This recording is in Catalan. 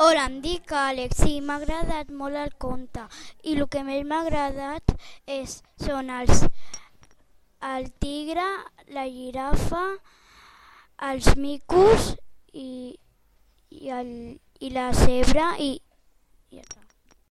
Hola, em dic Àlex i m'ha agradat molt el conte i el que més m'ha agradat és, són els, el tigre, la girafa, els micos i, i, el, i la zebra i, i.